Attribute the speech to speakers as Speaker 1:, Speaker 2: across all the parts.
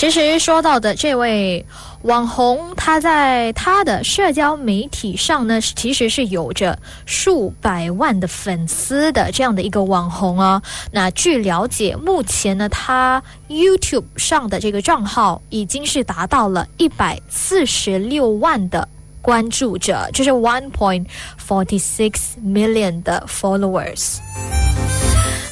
Speaker 1: 其实说到的这位网红，他在他的社交媒体上呢，其实是有着数百万的粉丝的这样的一个网红啊。那据了解，目前呢，他 YouTube 上的这个账号已经是达到了一百四十六万的关注者，就是 one point forty six million 的 followers。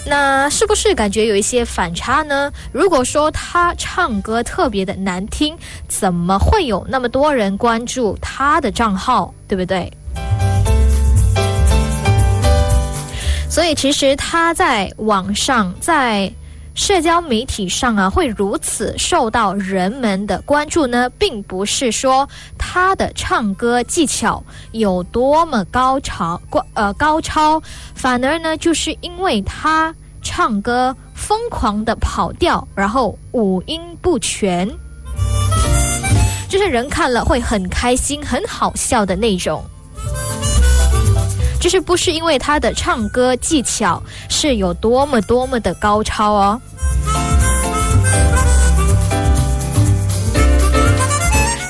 Speaker 1: 那是不是感觉有一些反差呢？如果说他唱歌特别的难听，怎么会有那么多人关注他的账号，对不对？所以其实他在网上，在社交媒体上啊，会如此受到人们的关注呢，并不是说他的唱歌技巧有多么高超，呃高超，反而呢，就是因为他。唱歌疯狂的跑调，然后五音不全，就是人看了会很开心、很好笑的那种。就是不是因为他的唱歌技巧是有多么多么的高超哦，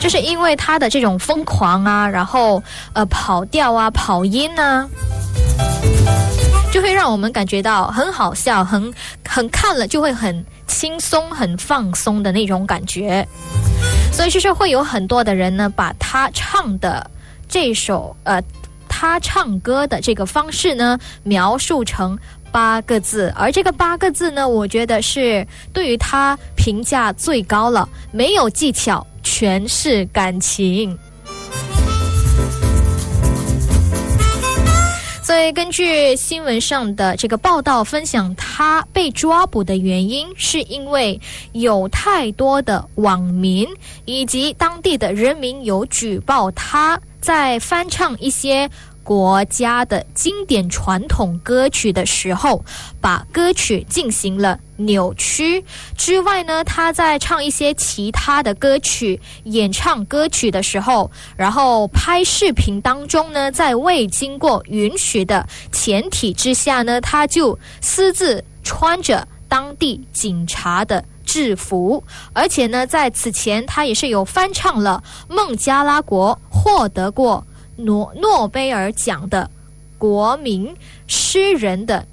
Speaker 1: 就是因为他的这种疯狂啊，然后呃跑调啊、跑音呢。就会让我们感觉到很好笑，很很看了就会很轻松、很放松的那种感觉。所以就是会有很多的人呢，把他唱的这首呃，他唱歌的这个方式呢，描述成八个字，而这个八个字呢，我觉得是对于他评价最高了，没有技巧，全是感情。所以，根据新闻上的这个报道分享，他被抓捕的原因是因为有太多的网民以及当地的人民有举报他在翻唱一些。国家的经典传统歌曲的时候，把歌曲进行了扭曲。之外呢，他在唱一些其他的歌曲、演唱歌曲的时候，然后拍视频当中呢，在未经过允许的前提之下呢，他就私自穿着当地警察的制服，而且呢，在此前他也是有翻唱了孟加拉国获得过。诺诺贝尔奖的国民诗人的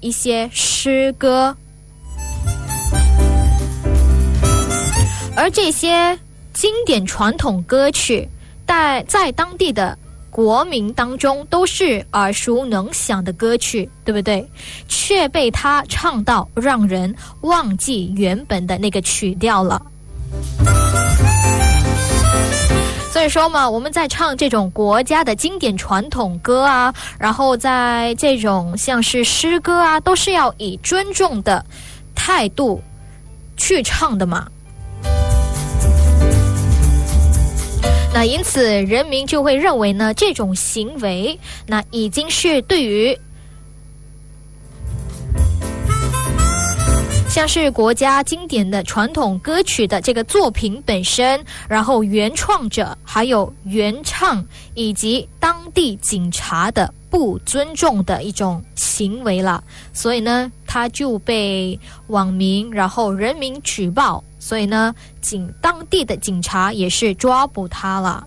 Speaker 1: 一些诗歌，而这些经典传统歌曲，在在当地的国民当中都是耳熟能详的歌曲，对不对？却被他唱到让人忘记原本的那个曲调了。所以说嘛，我们在唱这种国家的经典传统歌啊，然后在这种像是诗歌啊，都是要以尊重的态度去唱的嘛。那因此，人民就会认为呢，这种行为那已经是对于。像是国家经典的传统歌曲的这个作品本身，然后原创者还有原唱以及当地警察的不尊重的一种行为了，所以呢，他就被网民然后人民举报，所以呢，警当地的警察也是抓捕他了。